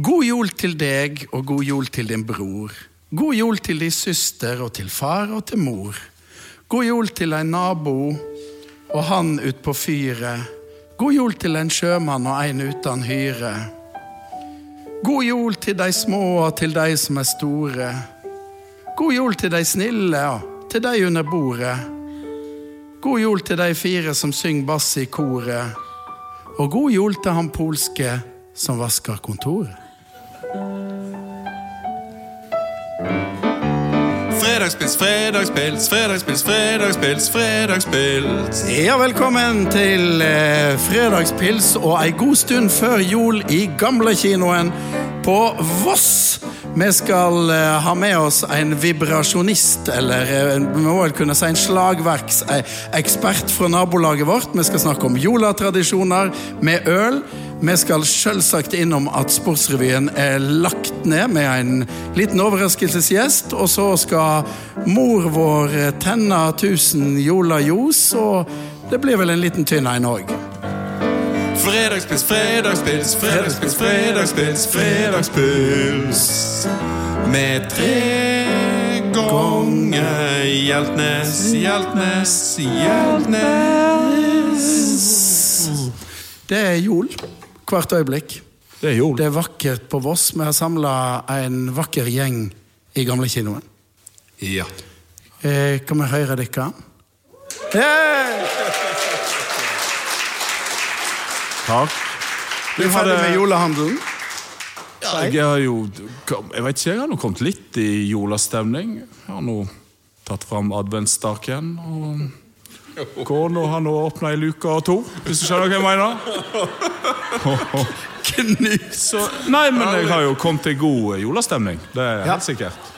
God jul til deg, og god jul til din bror. God jul til din søster, og til far og til mor. God jul til en nabo, og han ut på fyret. God jul til en sjømann og en uten hyre. God jul til de små og til de som er store. God jul til de snille og til de under bordet. God jul til de fire som synger bass i koret. Og god jul til han polske som vasker kontoret. Fredagspils, fredagspils, fredagspils, fredagspils, fredagspils. Ja, velkommen til eh, fredagspils og ei god stund før jul i gamlekinoen på Voss. Vi skal eh, ha med oss en vibrasjonist, eller eh, vi må vel kunne si en slagverksekspert fra nabolaget vårt. Vi skal snakke om jolatradisjoner med øl. Vi skal selvsagt innom at Sportsrevyen er lagt ned med en liten overraskelsesgjest. Og så skal mor vår tenne 1000 Jola-ljos, og det blir vel en liten tynn en òg. Fredagspils, fredagspils, fredagspils, fredagspils, fredagspils. Med tre ganger Hjeltnes, Hjeltnes, Hjeltnes. Det er jul hvert øyeblikk. Det er jul. Det er vakkert på Voss. Vi har samla en vakker gjeng i gamlekinoen. Ja. Eh, kan vi høre dere? Hey! Takk. Du er ferdig med julehandelen? Jeg har jo Jeg vet ikke, jeg har nå kommet litt i julestemning. Jeg har nå tatt fram adventsstaken. Og kona har nå åpna ei luke og to, hvis du skjønner hva jeg mener. Så, nei, men jeg har jo kommet til god julestemning. Det er Ja. helt sikkert.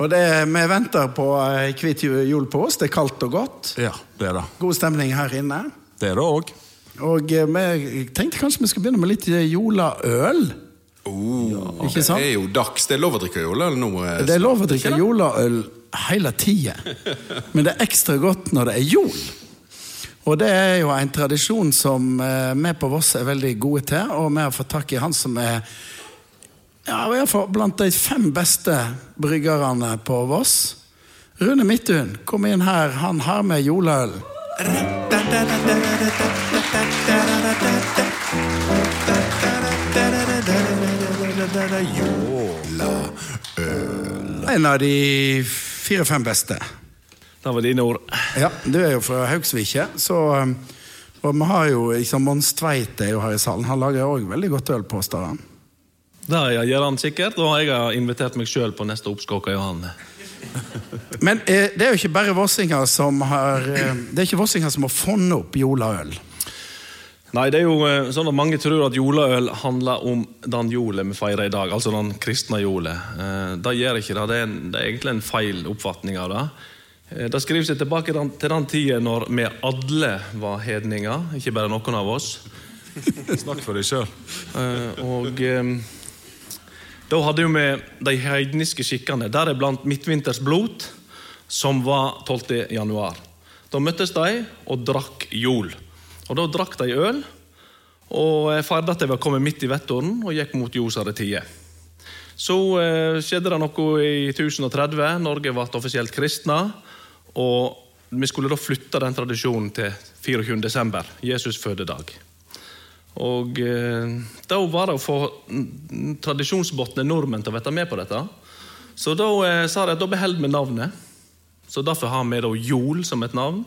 Og det, vi venter på ei hvit jul på oss. Det er kaldt og godt. Ja, det er det. God stemning her inne. Det er det òg. Og eh, vi tenkte kanskje vi skulle begynne med litt jolaøl. Oh, Ikke sant? Det er jo dags. Det er lov å drikke jolaøl nå. eh, Det er lov å drikke jolaøl hele tida, men det er ekstra godt når det er jol. Og det er jo en tradisjon som eh, vi på Voss er veldig gode til, og vi har fått tak i han som er ja, i hvert fall blant de fem beste bryggerne på Voss. Rune Midthun, kom inn her. Han har med juleøl. En av de fire-fem beste. Det var dine ord. Ja, Du er jo fra Haugsvike, så um, Og vi har jo liksom Mons Tveit er jo her i salen. Han lager òg veldig godt øl, påstår han. Det gjør han sikkert, og jeg har invitert meg sjøl på neste oppskåk. Johan. Men eh, det er jo ikke bare vossinger som har eh, Det er ikke vossinger som har funnet opp juleøl. Nei, det er jo eh, sånn at Mange tror at juleøl handler om den jula vi feirer i dag, altså den kristne jolet. Eh, Det gjør ikke det. Det er, en, det er egentlig en feil oppfatning av det. Eh, Det skriver seg tilbake til den tida når vi alle var hedninger, ikke bare noen av oss. Snakk for deg sjøl. Og da hadde vi de heidniske skikkene, deriblant midtvinters blot, som var 12. januar. Da møttes de og drakk jol. Og da drakk de øl, og feirte at de var kommet midt i vettoren, og gikk mot ljosere tider. Så eh, skjedde det noe i 1030. Norge ble offisielt kristna. Og vi skulle da flytte den tradisjonen til 24. desember, Jesus fødedag. Og eh, da var det å få tradisjonsbåtne nordmenn til å være med på dette. Så da eh, sa de at da beholder vi navnet. Så derfor har vi da Jol som et navn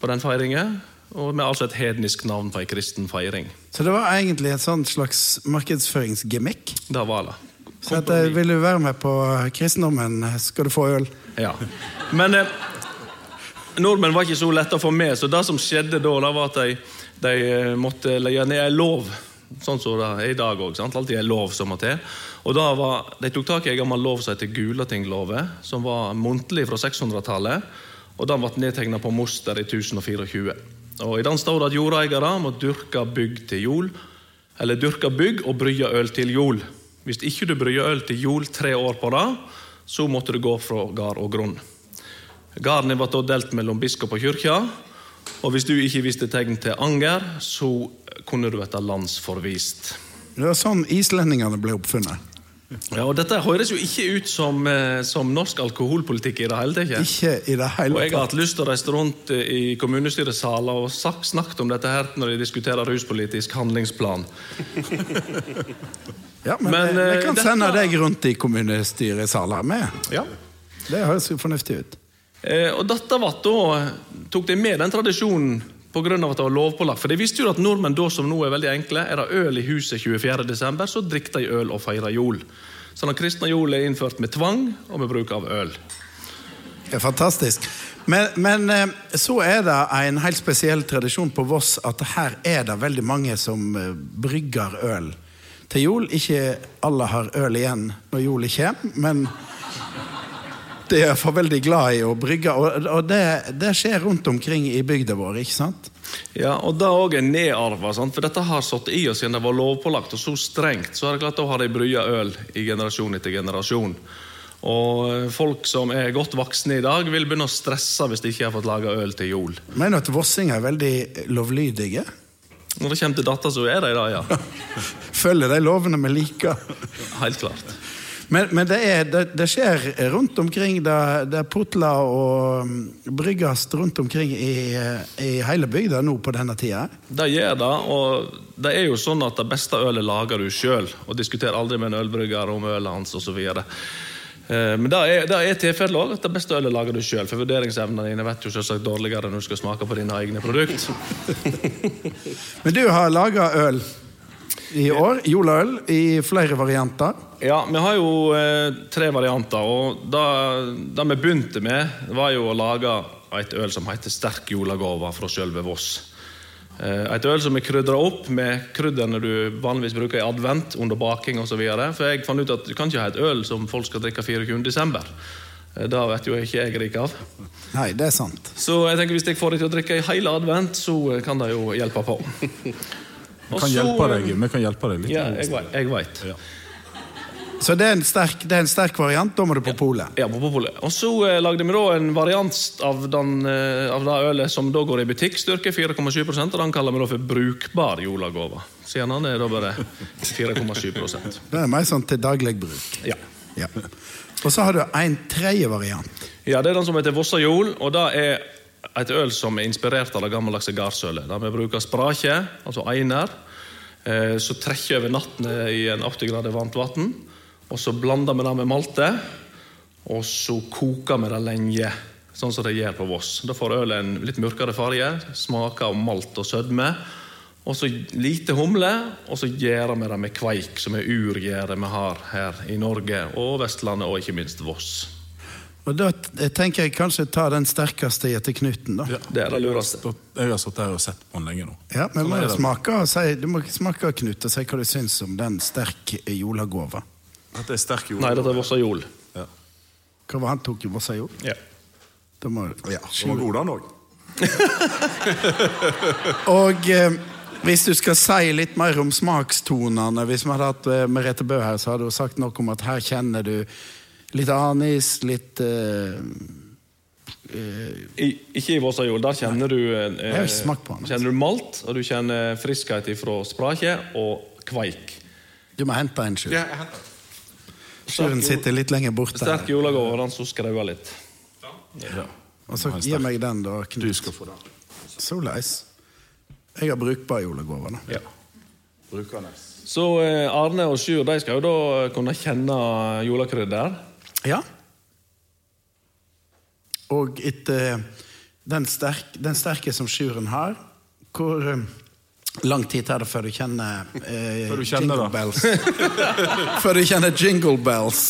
på den feiringen. Og med altså et hednisk navn på ei kristen feiring. Så det var egentlig et sånt slags markedsføringsgimmick. Det var det. Så at, eh, vil du være med på kristendommen, skal du få øl. Ja. Men eh, nordmenn var ikke så lette å få med, så det som skjedde da, da var at de, de eh, måtte legge ned en lov. Sånn som det er i dag òg. Alltid en lov som må til. Og da var, De tok tak i en gammel lov som heter Gulatingloven, som var muntlig fra 600-tallet. Og Den ble nedtegna på Moster i 1024. Og I den står det at jordeiere må dyrke bygg til jul, eller dyrke bygg og brygge øl til jul. Hvis ikke du brygger øl til jul tre år på rad, så måtte du gå fra gard og grunn. Garden ble da delt mellom biskop og kyrkja, og hvis du ikke viste tegn til anger, så kunne du bli landsforvist. Det var sånn islendingene ble oppfunnet. Ja, og Dette høres jo ikke ut som, eh, som norsk alkoholpolitikk i det hele tatt. Ikke i det hele tatt. Og jeg har hatt lyst til å reise rundt eh, i kommunestyresaler og snakket om dette her når de diskuterer ruspolitisk handlingsplan. Ja, men, Men, vi, vi eh, kan dette- sende deg rundt i kommunestyresaler med. Ja. Det høres jo fornuftig ut. Eh, og dette var da, tok de med den tradisjonen pga. at det var lovpålagt. For de visste jo at nordmenn da som nå er veldig enkle, er det øl i huset 24.12., så drikker de øl og feirer jul. Så den kristne jul er innført med tvang og med bruk av øl. Det er fantastisk. Men, men eh, så er det en helt spesiell tradisjon på Voss at her er det veldig mange som eh, brygger øl til jul. Ikke alle har øl igjen når jula kommer, men de er for veldig glad i å brygge. Og, og det, det skjer rundt omkring i bygda vår, ikke sant? Ja, og det òg er nedarva, sant? for dette har satt i oss siden det var lovpålagt og så strengt. Så er det klart Da har de brygga øl i generasjon etter generasjon. Og folk som er godt voksne i dag, vil begynne å stresse hvis de ikke har fått laga øl til jul. Mener du at vossinger er veldig lovlydige? Når det kommer til data, så er de det, ja. Følger de lovene vi liker? Helt klart. Men, men det, er, det, det skjer rundt omkring. Det, er putler og bryggast brygges rundt omkring i, i hele bygda nå på denne tida. Det gjør det, og det er jo sånn at det beste ølet lager du sjøl. Og diskuterer aldri med en ølbrygger om ølet hans osv. Men det er, det er tilfellet òg, det beste ølet lager du sjøl. For vurderingsevnene dine vet jo selvsagt dårligere når du skal smake på dine egne produkt. Men du har laga øl i år. Jolaøl i flere varianter. Ja, vi har jo eh, tre varianter, og det, vi begynte med, var jo å lage et øl som heter Sterk julegave fra sjølve Voss. Eh, et øl som er krydra opp med krydderne du vanligvis bruker i advent under baking osv. For jeg fant ut at du kan ikke ha et øl som folk skal drikke 24. desember. Eh, Det vet jo ikke jeg rik av. Nei, det er sant. Så jeg tenker hvis jeg får deg til å drikke i hele advent, så kan det jo hjelpe på. Vi kan hjelpe deg, vi kan hjelpe deg litt. Ja, jeg, vet- jeg veit. Ja. Så det er en sterk, det er en sterk variant. Da må du på polet. Ja, på polet. Og så eh, lagde vi da en variant av, den, eh, av det ølet som da går i butikk, styrke 4,7 og den kaller vi da for brukbar julagåve. Siden den er da bare 4,7 Det er mer sånn til daglig bruk. Ja. Ja. Og så har du en tredje variant. ja, det er den som heter Vossa Jol, og det er et øl som er inspirert av det gammeldagse gardsølet. Der vi bruker sprake, altså einer, eh, så trekker over natten i en 80 grader varmt vann, og så blander vi det med malte, og så koker vi det lenge, sånn som det gjør på Voss. Da får ølet en litt mørkere farge, smaker av malt og sødme, og så lite humle, og så gjør vi det med kveik, som er urgjæret vi har her i Norge, og Vestlandet, og ikke minst Voss. Og da tenker jeg kanskje ta den sterkeste etter knuten, da. Ja. Det er det lureste. Jeg har stått der og sett på den lenge nå. Ja, men Sånn må det. smake, og si, du må smake Knut og si hva du syns om den sterk jolagåva. Dette er sterk jol. Nei, dette er Vossa Jol. Ja. Hva var han tok i Vossa jord? Ja. Da må, Ja, den var god, den òg. Og eh, hvis du skal si litt mer om smakstonene Hvis vi hadde hatt eh, Merete Bø her, så hadde hun sagt noe om at her kjenner du litt anis, litt uh, eh, I, ikke i Vossa jord, Der kjenner du eh, Jeg smakt på den. Kjenner du malt, og du kjenner friskhet fra spraket og kveik. Du må hente en, Sjur. Ja. Sjuren sitter litt lenger borte. Sterk julegave, og den som skrauer litt. Ja. Og så gi meg den, da, Knut. Du skal få den. Så leis. Jeg har brukbar julegave, da. Ja. Brukende. Så eh, Arne og Sjur de skal jo da kunne kjenne julekrydder. Ja. Og etter den, sterk, den sterke som Sjuren har, hvor eh, lang tid tar det før du kjenner eh, Før du kjenner jingle bells? før du kjenner jingle bells.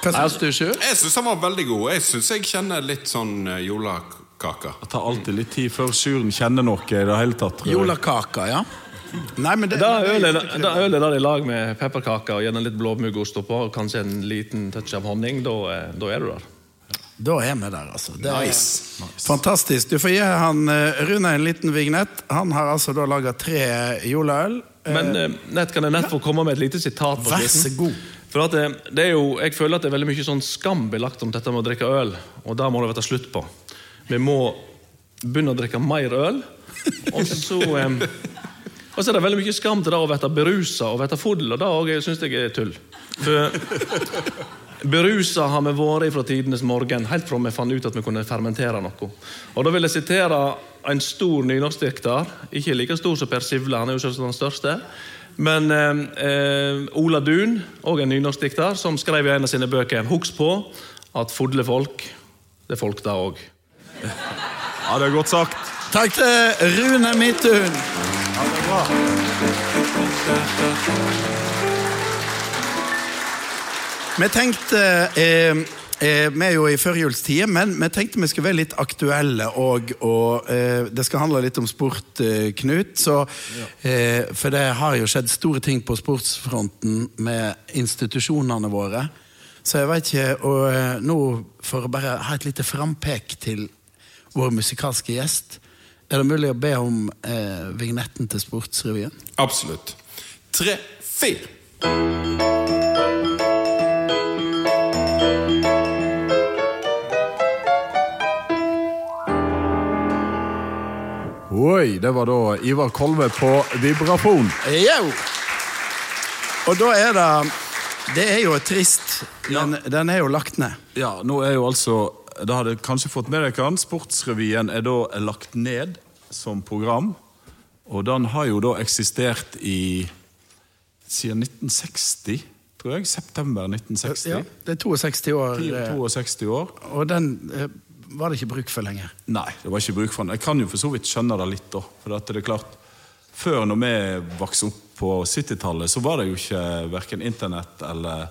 Hva syns du, Sjur? Jeg syns han var veldig god. Jeg syns jeg kjenner litt sånn jolakaka. Det tar alltid litt tid før Sjuren kjenner noe i det hele tatt. Jolakaka, ja. Nei, men det, Da ølet der i lag med pepperkaker og gjerne litt blåmuggost oppå, og kanskje en liten touch av honning, da, eh, da er du der. Da er vi der, altså. Det er Nice. Fantastisk. Du får gi han eh, Rune en liten vignett. Han har altså da laga tre juleøl. Men eh, nett kan jeg nett få komme med et lite sitat Vær så god. For at det, det er jo, Jeg føler at det er veldig mye sånn skam belagt om dette med å drikke øl, og det må det ta slutt på. Vi må begynne å drikke mer øl, og så eh, Og så er det veldig mye skam til det å bli berusa og bli full, og det òg syns jeg er tull. For Berusa har vi vært fra tidenes morgen, helt fra vi fant ut at vi kunne fermentere noe. Og Da vil jeg sitere en stor nynorskdikter, ikke like stor som Per Sivle, han er jo selvsagt den største. Men eh, eh, Ola Dun, òg en nynorskdikter, som skrev i en av sine bøker Husk på at fulle folk, det er folk da òg. Ja, det er godt sagt. Takk til Rune Midthun. Bra. Vi tenkte eh, eh, Vi er jo i førjulstida, men vi tenkte vi skulle være litt aktuelle. Og, og eh, det skal handle litt om sport, eh, Knut. Så, eh, for det har jo skjedd store ting på sportsfronten med institusjonene våre. Så jeg vet ikke Og eh, nå, for å bare ha et lite frampek til vår musikalske gjest Er det mulig å be om eh, vignetten til Sportsrevyen? Absolutt. Tre, fire. Oi, det var da Ivar Kolve på vibrafon. Jo! Og da er det Det er jo trist, men den er jo lagt ned. Ja, nå er jo altså Da hadde kanskje fått med dere Sportsrevyen er da lagt ned som program. Og den har jo da eksistert i siden 1960, tror jeg. September 1960. Ja, det er 62 år, eh, 62 år. og den eh, var det ikke bruk for lenger. Nei, det var ikke bruk for den. Jeg kan jo for så vidt skjønne det litt, da. For at det er klart, før når vi vokste opp på 70-tallet, så var det jo ikke verken internett eller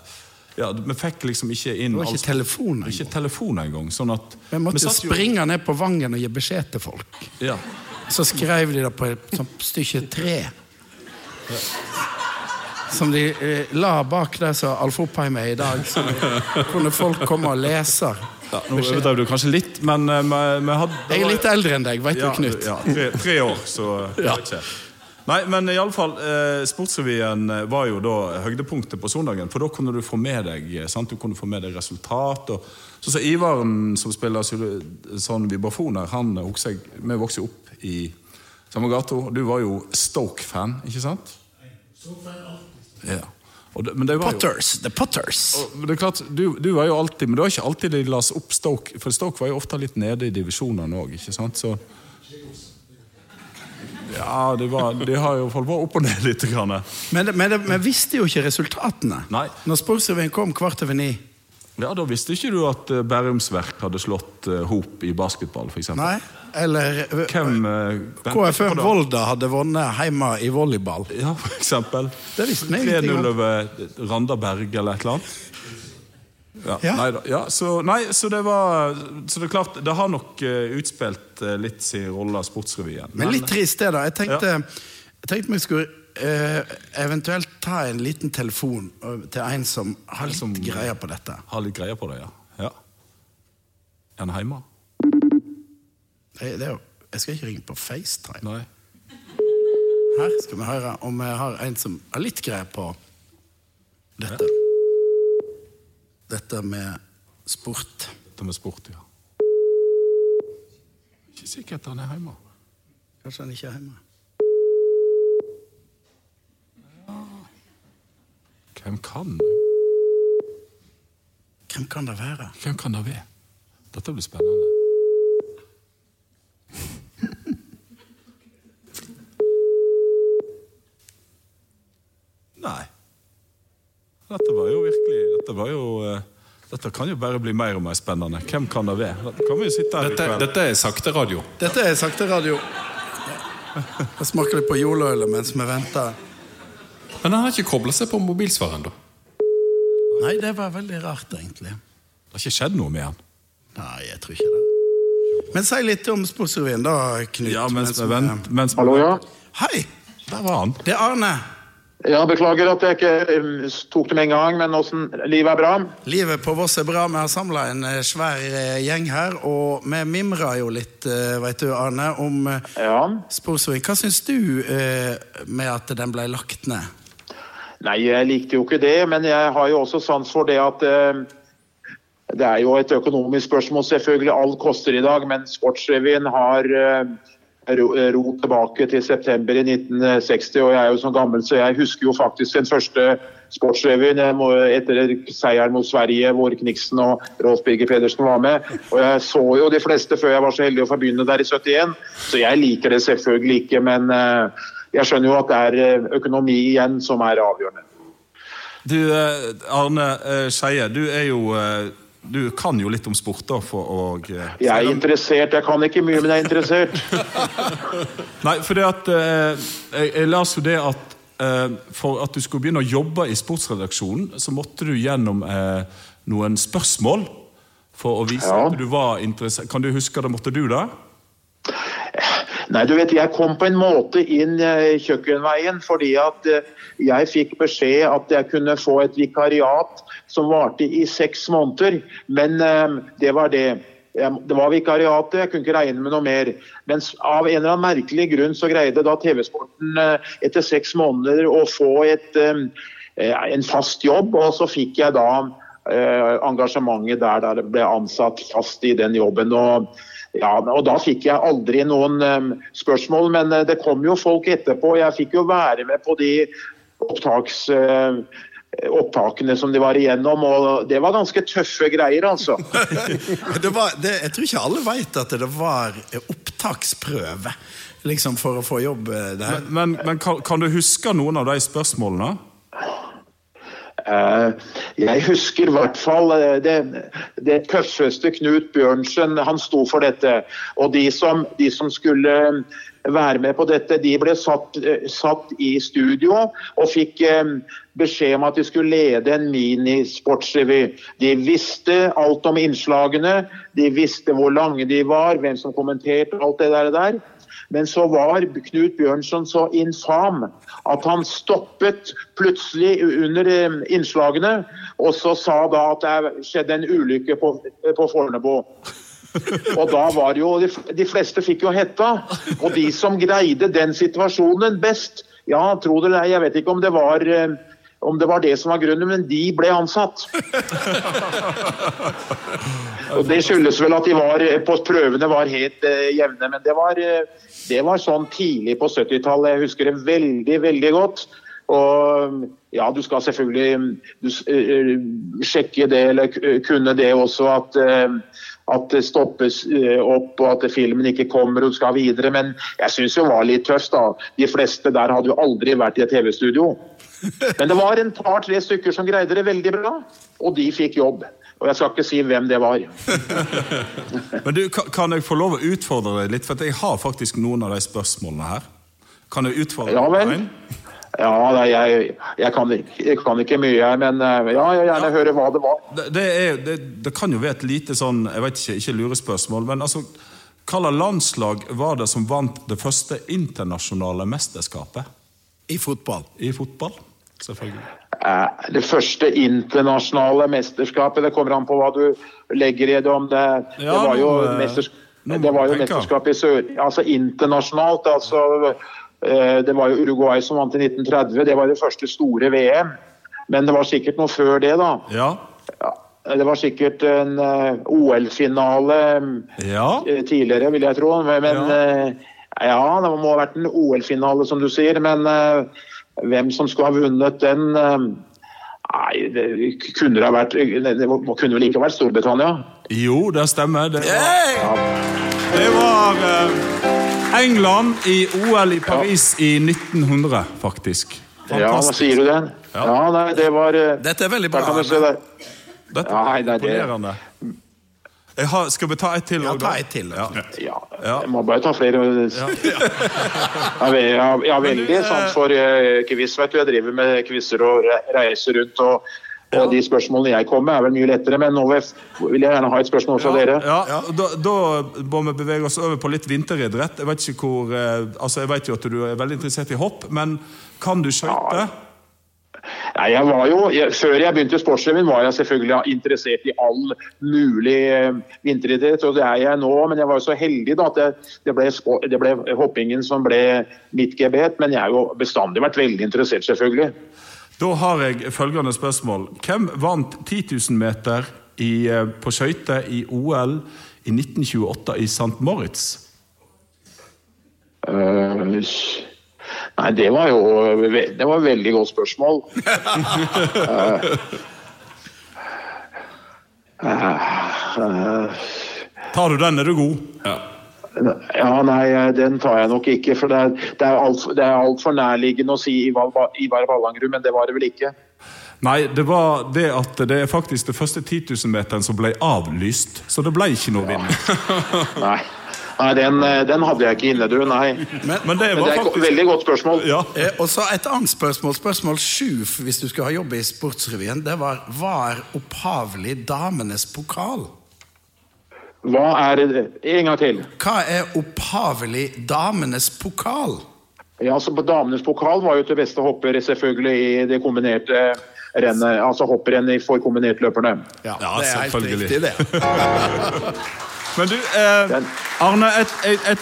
ja, Vi fikk liksom ikke inn Det var ikke telefon engang. Ikke telefon engang. Sånn at Vi måtte satt springe ned på Vangen og gi beskjed til folk. Ja. Så skrev de det på et sånt stykke tre. Som de eh, la bak det som Alf Oppheim er i dag. Så kunne folk komme og lese. Ja, nå overdrev du kanskje litt, men uh, vi, vi hadde Jeg er litt eldre enn deg, vet du, Knut. Ja, tre, tre år, så jeg vet ikke. Nei, men i alle fall, eh, Sportsrevyen eh, var jo da høydepunktet på søndagen. For da kunne du få med deg eh, sant? Du kunne få med deg resultat. Og, så sa Ivaren, som spiller sånn sånn vibrafoner, han husker jeg, Vi vokste opp i samme gata. Du var jo Stoke-fan, ikke sant? Ja. Og det, men det var jo, Potters. The Potters. og det er klart, du, du var jo alltid Men det var ikke alltid de las opp Stoke, for Stoke var jo ofte litt nede i divisjonene òg? Så Ja, de, var, de har jo vært opp og ned litt. Grann. Men, vi visste jo ikke resultatene. Nei. Når Sportsrevyen kom kvart over ni. Ja, Da visste ikke du at eh, Bærumsverk hadde slått eh, Hop i basketball, f.eks. Nei. Eller eh, Hvem eh, KFM? Volda hadde vunnet hjemme i volleyball. Ja, for eksempel. Det visste vi 3-0 over over Randaberg eller et eller annet. Ja, Ja. Nei, ja, så, nei, så det var Så det er klart, det har nok uh, utspilt uh, litt sin rolle, Sportsrevyen. Men litt trist det, da. Jeg tenkte, jeg tenkte vi skulle uh, eventuelt ta en liten telefon til en som har litt Som- greier på dette. Har litt greier på det, ja. ja. Er han hjemme? Det, det er jo, jeg skal ikke ringe på FaceTime. Nei. Her skal vi høre om jeg har en som har litt greier på dette. Dette med sport. Dette med sport, ja. Ikke sikkert han er hjemme. Kanskje han ikke er hjemme. Hvem kan Hvem kan det være? Hvem kan det være? Dette blir spennende. Nei. Dette var jo virkelig Dette var jo eh, Dette kan jo bare bli mer og mer spennende. Hvem kan det være? Dette kan vi sitte her Dette, dette er sakte radio. Dette er sakte radio. Jeg smaker litt på juleølet mens vi venter. Men han har ikke kobla seg på mobilsvar da. Nei, det var veldig rart, egentlig. Det har ikke skjedd noe med han. Nei, jeg tror ikke det. Men si litt om Sportsrevyen, da, Knut. Ja, mens vi vi- venter mens Hallo, ja. Hei! Der var han. Det er Arne. Ja, Beklager at jeg ikke eh, tok det med en gang, men åssen livet er bra? Livet på Voss er bra. Vi har samla en eh, svær eh, gjeng her, og vi mimrer jo litt, veit du, Arne, om Ja. Sportsrevyen. Hva syns du med at den ble lagt ned? Nei, jeg likte jo ikke det, men jeg har jo også sans for det at det er jo et økonomisk spørsmål, selvfølgelig. Alt koster i dag, men Sportsrevyen har ro, ro tilbake til september i 1960, og jeg er jo så gammel, så jeg husker jo faktisk den første Sportsrevyen etter seieren mot Sverige, hvor Kniksen og Rolf Birger Pedersen var med. Og jeg så jo de fleste før jeg var så heldig å få begynne der i 71, så jeg liker det selvfølgelig ikke. Men eh, jeg skjønner jo at det er eh, økonomi igjen som er avgjørende. Du, Arne Skeie, du er jo du kan jo litt om sport, da. Å, eh, jeg er interessert. Jeg kan ikke mye, men jeg er interessert. Nei, for det at eh, jeg, jeg las jo det at eh, for at du skulle begynne å jobbe i sportsredaksjonen, så måtte du gjennom eh, noen spørsmål for å vise ja. at du var interessert. Kan du huske det? Måtte du det? Nei, du vet, Jeg kom på en måte inn eh, kjøkkenveien fordi at eh, jeg fikk beskjed at jeg kunne få et vikariat som varte i seks måneder. Men eh, det var det. Det var vikariatet, jeg kunne ikke regne med noe mer. Men av en eller annen merkelig grunn så greide da TV-sporten etter seks måneder å få et, en fast jobb, og så fikk jeg da engasjementet der, der jeg ble ansatt fast i den jobben. og ja, og Da fikk jeg aldri noen um, spørsmål, men uh, det kom jo folk etterpå. Jeg fikk jo være med på de opptaks, uh, opptakene som de var igjennom, og det var ganske tøffe greier, altså. det var, det, jeg tror ikke alle veit at det var opptaksprøve liksom for å få jobb uh, der. Men, men, men kan, kan, du huske noen av de spørsmålene? Eh, jeg husker i hvert fall eh, det, det tøffeste Knut Bjørnsen, han sto for dette. Og de som, de som skulle være med på dette, de ble satt, eh, satt i studio og fikk beskjed om at de skulle lede en minisportsrevy. De visste alt om innslagene, de visste hvor lange de var, hvem som kommenterte alt det der. Men så var Knut Bjørnson så infam at han stoppet plutselig under eh, innslagene, og så sa da at det skjedde en ulykke på, på Fornebu. Og da var jo De fleste fikk jo hetta. Og de som greide den situasjonen best, ja, tro det eller ei, jeg vet ikke om det var eh, om det var det som var grunnen, men de ble ansatt. Og Det skyldes vel at de var, på prøvene var helt uh, jevne, men det var, uh, det var sånn tidlig på 70-tallet. Jeg husker det veldig, veldig godt. Og ja, du skal selvfølgelig du, uh, sjekke det, eller kunne det også, at at det stoppes opp og at filmen ikke kommer og skal videre. Men jeg syns det var litt tøft. da. De fleste der hadde jo aldri vært i et TV-studio. Men det var en par-tre stykker som greide det veldig bra, og de fikk jobb. Og jeg skal ikke si hvem det var. Men du, Kan jeg få lov å utfordre deg litt? For jeg har faktisk noen av de spørsmålene her. Kan jeg utfordre ja, vel. deg? Ja, nei, jeg, jeg, kan, jeg, kan, ikke mye, men eh, ja, jeg gjerne ja. høre hva det var. Det, det, er, det, det, kan jo være et lite sånn, jeg vet ikke, ikke lurespørsmål, men altså Hvilket landslag var det som vant det første internasjonale mesterskapet? I fotball. I fotball? Selvfølgelig? Eh, det første internasjonale mesterskapet, det kommer an på hva du legger i det. om Det, ja, det var jo, eh, mesterskap, det var jo mesterskap i sør... Altså internasjonalt, altså eh, Det var jo Uruguay som vant i 1930. Det var det første store VM. Men det var sikkert noe før det, da. Ja. Det var sikkert en OL-finale ja. tidligere, vil jeg tro. Men ja. ja, det må ha vært en OL-finale, som du sier. Men hvem som skulle ha vunnet den eh, Nei, det kunne det ha vært Det kunne vel ikke vært Storbritannia? Jo, det stemmer. Det var, ja. det var uh, England i OL i Paris ja. i 1900, faktisk. Fantastisk. Ja, hva sier du det? Ja. ja, nei, det var uh, Dette er veldig bra. Dette er imponerende. Jeg har, skal vi ta et til? Ja, ta et til. Ja. ja. Jeg må bare ta flere. Ja, ja veldig sant for uh, quiz. vet du. Jeg driver med quizer og reiser rundt. og ja. de spørsmålene jeg kommer med, er vel mye lettere, men nå vil jeg gjerne ha et spørsmål fra ja, dere. Ja, da, da, må vi bevege oss over på litt vinteridrett. Jeg vet ikke hvor, eh, altså jeg vet jo at du er veldig interessert i hopp, men kan du skøyte? Ja. Nei, jeg var jo, jeg, Før jeg begynte i Sportsrevyen, var jeg selvfølgelig interessert i all mulig eh, vinteridrett. Og det er jeg nå, men jeg var jo så heldig da, at det, det, ble, det, ble, hoppingen som ble mitt gebet. Men jeg har jo bestandig vært veldig interessert, selvfølgelig. Da har jeg følgende spørsmål. Hvem vant 10 000 meter i, eh, på skøyter i OL i 1928 i St. Moritz? Eh, nei, det var jo Det var et veldig godt spørsmål. uh, uh, uh, Tar du den, er du god. Ja, nei, den tar jeg nok ikke. For det er, det er altfor alt nærliggende å si Ivar, Ivar Ballangrud, men det var det vel ikke. Nei, det var det at det er faktisk det første 10 000-meteren som ble avlyst. Så det ble ikke noe vinn. Nei, nei den, eh, den hadde jeg ikke inne, du. Nei. Men, Men det Men det er faktisk veldig godt spørsmål. Ja. eh, og så et annet spørsmål, spørsmål sju, hvis du skal ha jobb i Sportsrevyen. Det var var opphavlig damenes pokal? Hva er det? En gang til. Hva er opphavlig damenes pokal? Ja, altså på Damenes pokal var jo til beste hopper selvfølgelig i det kombinerte rennet. Altså hopprennet for kombinertløperne. Ja, det er helt selvfølgelig. riktig, det. Men du, eh, Arne, et, et, et,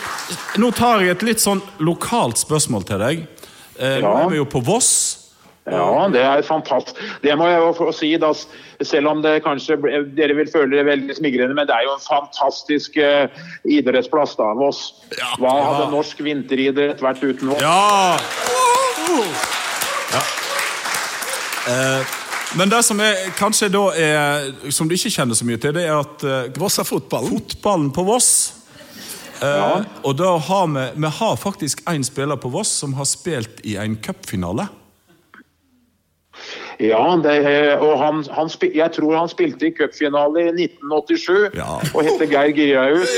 nå tar jeg et litt sånn lokalt spørsmål til deg. Eh, Ja. er vi jo på Voss. Ja, det er fantastisk. Det må jeg jo få si, da, selv om det kanskje dere vil føle det veldig smigrende, men det er jo en fantastisk uh, idrettsplass, da, Voss. Ja. Hva hadde norsk vinteridrett vært uten Voss? Ja! ja. Eh, men det som er, kanskje da er, som du ikke kjenner så mye til, det er at uh, Vossa-fotballen. fotballen på Voss uh, Ja. Og da har vi, vi har faktisk en spiller på Voss som har spilt i en cupfinale. Ja, det, og han, han jeg tror han spilte i cupfinale i 1987 Ja. og heter Geir Girahus.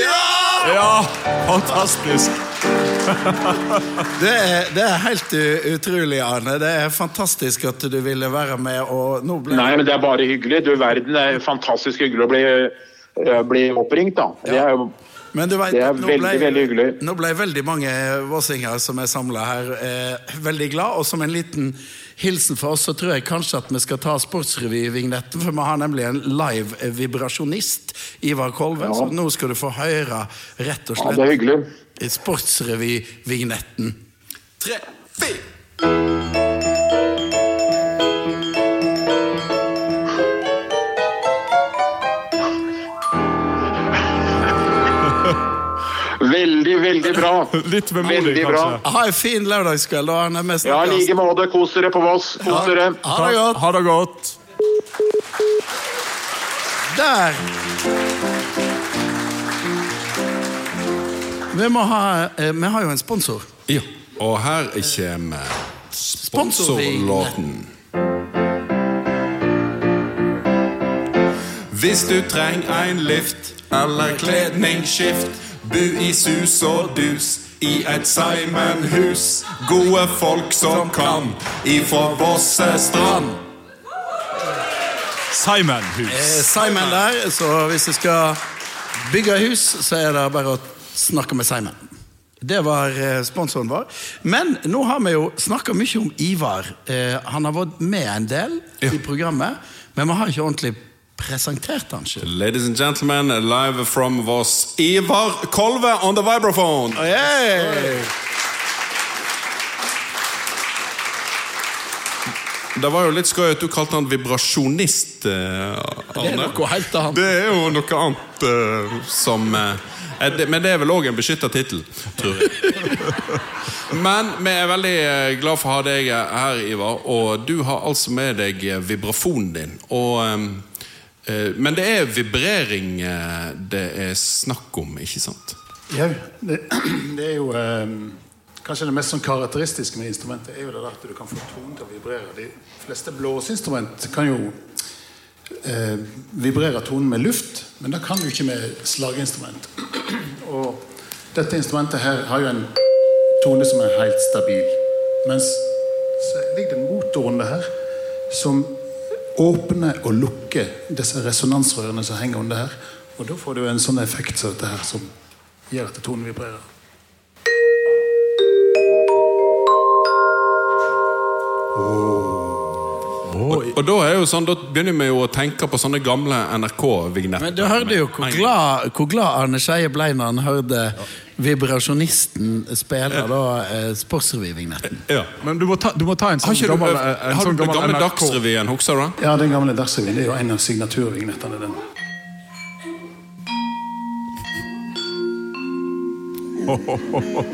Ja! Fantastisk! Det er, det er helt utrolig, Arne. Det er fantastisk at du ville være med. og nå ble... Nei, men det er bare hyggelig. Du verden, det er fantastisk hyggelig å bli, eh, bli oppringt, da. Det er Men du vet, Det er veldig, veldig, veldig hyggelig. Nå ble veldig mange vossinger som er samla her, eh, veldig glad. Og som en liten hilsen for oss, så tror jeg kanskje at vi skal ta Sportsrevy-vignetten. For vi har nemlig en live vibrasjonist, Ivar Kolven. Ja. Så nå skal du få høre rett og ja, det er slett hyggelig. Sportsrevy-vignetten. Tre, fire. Veldig, veldig bra. Litt vemodig, Veldig bra. kanskje. Ha en fin lørdagskveld, Ja, i like måte. Kos dere på Voss. Kos dere. Ha. Ha det godt. Der! Vi, må ha, eh, vi har jo en sponsor. Ja, og her kommer sponsorlåten. Hvis du trenger en lift eller kledningsskift, bu i sus og dus i et Simon-hus. Gode folk som kan ifra Vossestrand. Simon Hus. Eh, Simon der, så hvis du skal bygge hus, så er det bare å snakke med Simon. Det var eh, sponsoren vår. Men nå har vi jo snakka mye om Ivar. Eh, han har vært med en del i programmet, men vi har ikke ordentlig presentert han selv. Ladies and gentlemen, live from Voss, Ivar Kolve on the vibraphone. Hey! Det var jo litt skøy at du kalte han vibrasjonist. eh, Det er noe helt annet. Det er jo noe annet eh, som eh, Men det er vel òg en beskytta tittel, tror jeg. Men vi er veldig eh, glad for å ha deg her, Ivar. Og du har altså med deg eh, vibrafonen din. Og, eh, eh, men det er vibrering eh, det er snakk om, ikke sant? Ja, det, det er jo eh, Kanskje det mest sånn karakteristiske med instrumentet er jo det at du kan få tonen til å vibrere. De fleste blåseinstrument kan jo eh, vibrerer tonen med luft, men det kan du ikke med slaginstrument. Og dette instrumentet her har jo en tone som er helt stabil. Mens så ligger det en motor under her som åpner og lukker disse resonansrørene som henger under her. Og da får du en sånn effekt som dette her, som gjør at tonen vibrerer. Og, og da er jo sånn, da begynner vi jo å tenke på sånne gamle NRK-vignetter. Men du hørte jo hvor glad, hvor glad Arne Skeie ble når han hørte vibrasjonisten spille da eh, Sportsrevy-vignetten. Ja. Men du må ta, du må ta en sånn har du, gammel, eh, en har sånn du den gammel gamle Dagsrevyen, husker du den? Ja, den gamle Dagsrevyen det er jo en av signaturvignettene. den.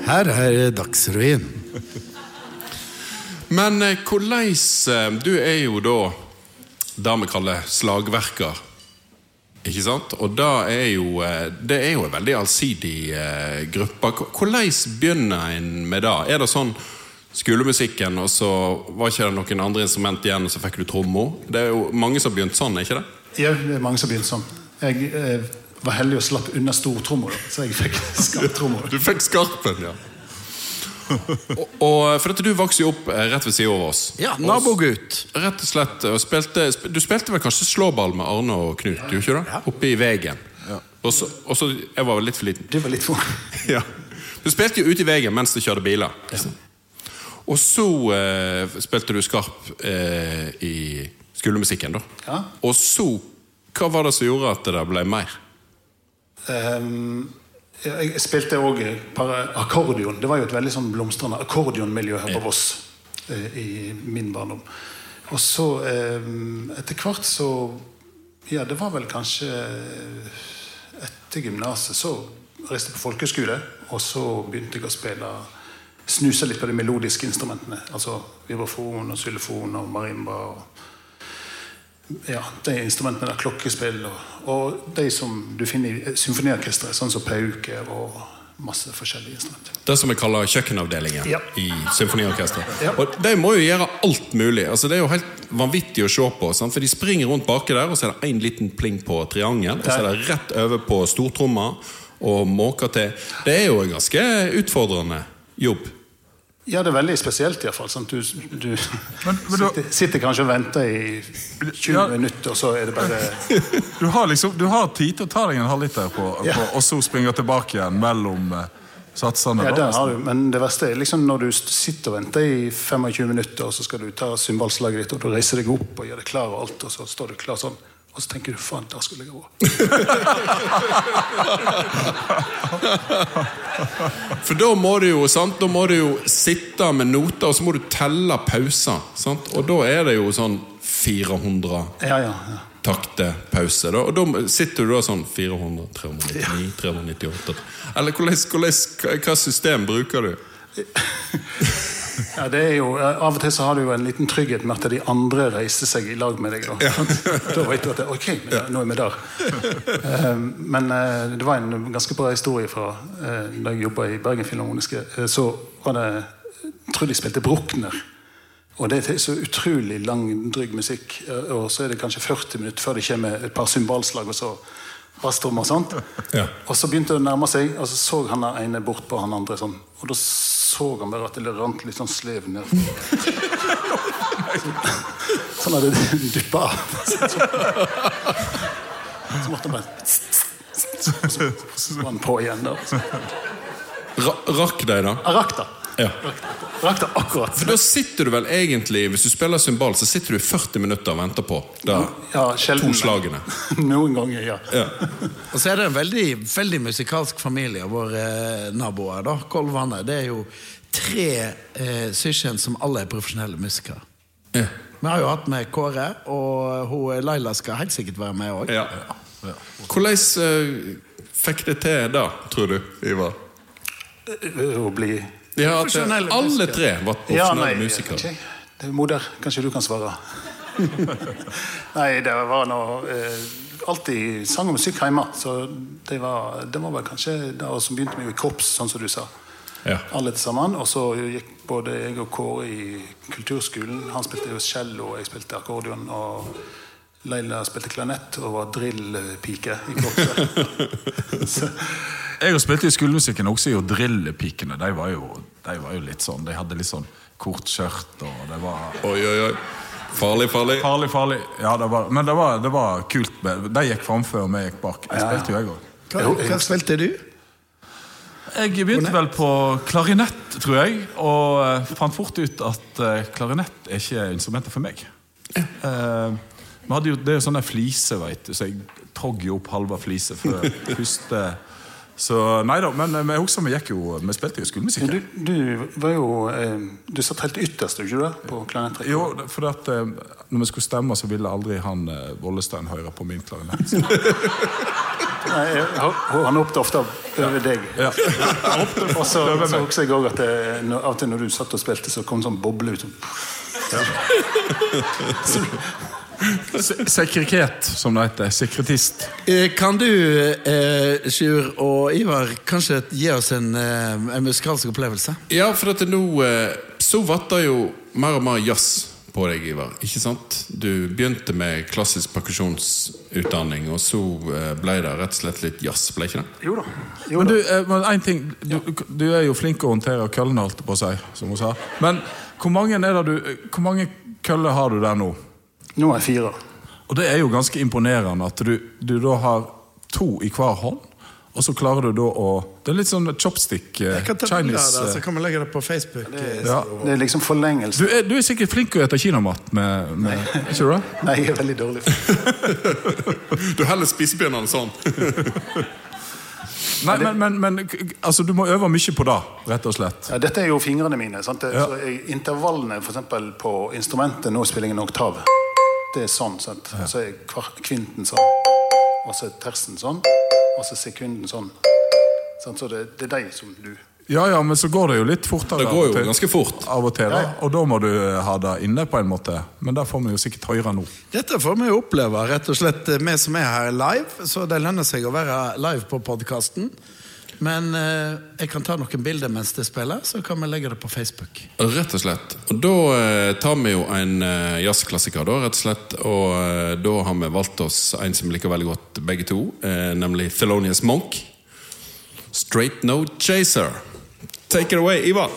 Her er Dagsrevyen. Men eh, hvordan eh, Du er jo da det vi kaller slagverker. Ikke sant? Og da er jo, eh, det er jo en veldig allsidig gruppe. Hvordan begynner en med det? Er det sånn skolemusikken, og så var ikke det noen andre instrument igjen, og så fikk du tromma? Det er jo mange som har begynt sånn, er ikke det? Ja, det er mange som har begynt sånn. Jeg eh, var heldig og slapp unna stortromma, så jeg fikk skarptromma. Du fikk skarpen, ja. Og, og for at du vokste jo opp eh, rett ved siden av oss. Ja, nabogutt. Rett og slett, og spilte, Du spilte vel kanskje slåball med Arne og Knut? gjorde ikke det? Oppe i veien. Så, og så Jeg var litt for liten. Du var litt for Ja. Du spilte jo ute i veien mens du kjørte biler. Og så eh, spilte du skarp eh, i skolemusikken, da. Ja. Og så Hva var det som gjorde at det ble mer? Ehm, jeg spilte òg akkordion. Det var jo et veldig sånn blomstrende akkordionmiljø her på Voss eh, i min barndom. Og så ehm, etter hvert så Ja, det var vel kanskje etter gymnaset så reiste jeg på folkehøyskole, og så begynte jeg å spille Snuse litt på de melodiske instrumentene. Altså vibrafon og xylofon og marimba. og ja, de instrumentene der, klokkespill og, og de som du finner i symfoniorkestre, sånn som pauke og masse forskjellige instrumenter. Det som vi kaller kjøkkenavdelingen Ja. i symfoniorkesteret. Ja. Og de må jo gjøre alt mulig. Altså, det er jo helt vanvittig å se på. Sant? For de springer rundt baki der, og så er det én liten pling på triangel. Og så er det rett over på stortromma og måker til. Det er jo en ganske utfordrende jobb. Ja, det er veldig spesielt iallfall. Sånn, du du Men- men du- sitter, sitter kanskje og venter i 20 Ja. minutter, og så er det bare Du har liksom, du har tid til å ta deg en halvliter på, Ja. på, og så springe tilbake igjen mellom eh, satsene. Ja, det har du. Men det verste er liksom når du sitter og venter i 25 minutter, og så skal du ta symbolslaget ditt, og du reiser deg opp og gjør deg klar og alt, og så står du klar sånn. Og så tenker du faen, der skulle jeg vært. For da må du jo, sant? Da må du jo sitte med noter, og så må du telle pauser. Sant? Og da er det jo sånn 400 Ja, ja, ja. takte pause. Da. Og da sitter du da sånn 400, 399, 398 Eller hvordan, hvordan, hva system bruker du? Ja, det er jo, Av og til så har du jo en liten trygghet med at de andre reiste seg i lag med deg. Da, da vet du at det, ok, nå er vi der. Eh, Men eh, det var en ganske bra historie fra eh, da jeg jobba i Bergen Filharmoniske. eh, Så var det jeg tror de spilte Bruckner. Og det er så utrolig lang, drygg musikk. Og så er det kanskje 40 minutter før det kommer et par cymbalslag og så basstrommer og sånt. Ja. Og så begynte det å nærme seg, og så så han ene bort på han andre sånn. Og da så han bare at det rant litt sånn slev ned. sånn hadde det duppa av. Så måtte han bare Så var han på igjen da. Ra rakk deg, da? Rakk det. Ja. Rakk det akkurat. For da sitter du vel egentlig, hvis du spiller symbal, så sitter du i 40 minutter og venter på da, Ja, sjelden. to slagene. Noen ganger, ja. Ja. Og så er det en veldig, veldig musikalsk familie, våre eh, naboer. da, Kolvane. Det er jo tre eh, søsken som alle er profesjonelle musikere. Ja. Vi har jo hatt med Kåre, og hun Laila skal helt sikkert være med òg. Ja. Hvordan eh, fikk det til da, tror du, Ivar? Å bli Ja, at alle tre var Ja, profesjonelle nei, musikere. Okay. Det er moder. Kanskje du kan svare. nei, det var noe eh, Alltid sang og musikk hjemme. Så det var, det var vel kanskje det som begynte med i korps, sånn som du sa. Ja. Alle til sammen. Og så gikk både jeg og Kåre i kulturskolen. Han spilte jo cello, og jeg spilte akkordeon. Og Leila spilte klarinett og var drillpike i korpset. Jeg har spilt i skolemusikken også, og drillpikene de var, jo, de var jo litt sånn De hadde litt sånn kort skjørt, og det var Oi, oi, oi. Farlig, farlig. Farlig, farlig. Ja, det var, men det var, det var kult. De gikk framfor, og vi gikk bak. Det ja. spilte jo jeg òg. Hva, hva spilte du? Jeg begynte vel på klarinett, tror jeg, og eh, fant fort ut at eh, klarinett er ikke instrumentet for meg. Ja. hadde jo, det er jo sånne fliser, vet du, så jeg togg jo opp halve fliset før første Så nei da, men vi husker vi gikk jo Vi spilte jo skolemusikk. du, du var jo eh, Du satt helt ytterst, ikke du? På klarinettrekket. Jo, for at eh, når vi skulle stemme, så ville aldri han eh, Vollestein høre på min klarinett. Nei, jeg- Han hoppet ofte over deg. Ja. Og så husker jeg òg at av og til når du satt og spilte, så kom sånn boble ut. Se- Sekriket, som det heter. Sekretist. Eh, Kan du, eh, Sjur og Ivar, kanskje gi oss en, eh, en musikalsk opplevelse? Ja, for at nå eh, så vatter jo mer og mer jazz på deg, Ivar. Ikke sant? Du begynte med klassisk perkusjonsutdanning, og så ble det rett og slett litt jazz, ble ikke det? Jo da. Jo Men du, men en ting, du, du er jo flink å håndtere køllene, holdt jeg på å si. Som hun sa. Men hvor mange, er det du, hvor mange køller har du der nå? Nå er jeg fire. Og det er jo ganske imponerende at du, du da har to i hver hånd, og så klarer du da å Det er litt sånn chopstick eh, Jeg kan ta Chinese Der, eh, så kan vi legge det på Facebook. eh, ja. Det er liksom forlengelse. du, er, du er sikkert flink til å spise kinamat med, med Ikke du det? Nei, jeg er veldig dårlig. Du heller spisebjørnene sånn. Nei, men, men, men altså, du må øve mye på det, rett og slett. Ja, dette er jo fingrene mine. Sant? Ja. Så intervallene for eksempel, på instrumentet Nå spiller jeg en oktav. Det er sånn. Sant? Så er kvinten sånn. Og så er tersen sånn. Og så er sekunden sånn. Sant? Så det, det er de som du Ja, ja, men så går det jo litt fortere. Det går jo ganske fort. Av og til, da. Og da må du ha det inne på en måte. Men det får vi jo sikkert høre nå. Dette får vi oppleve, rett og slett eh, vi som er her live. Så det lønner seg å være live på podkasten. Men eh, jeg kan ta noen bilder mens det spiller, så kan vi legge det på Facebook. Rett og slett. Og da eh, tar vi jo en eh, jazzklassiker, da, rett og slett. Og eh, da har vi valgt oss en som liker veldig godt, begge to. Eh, nemlig Thelonious Monk. Straight No Chaser. Take it away, Ivar.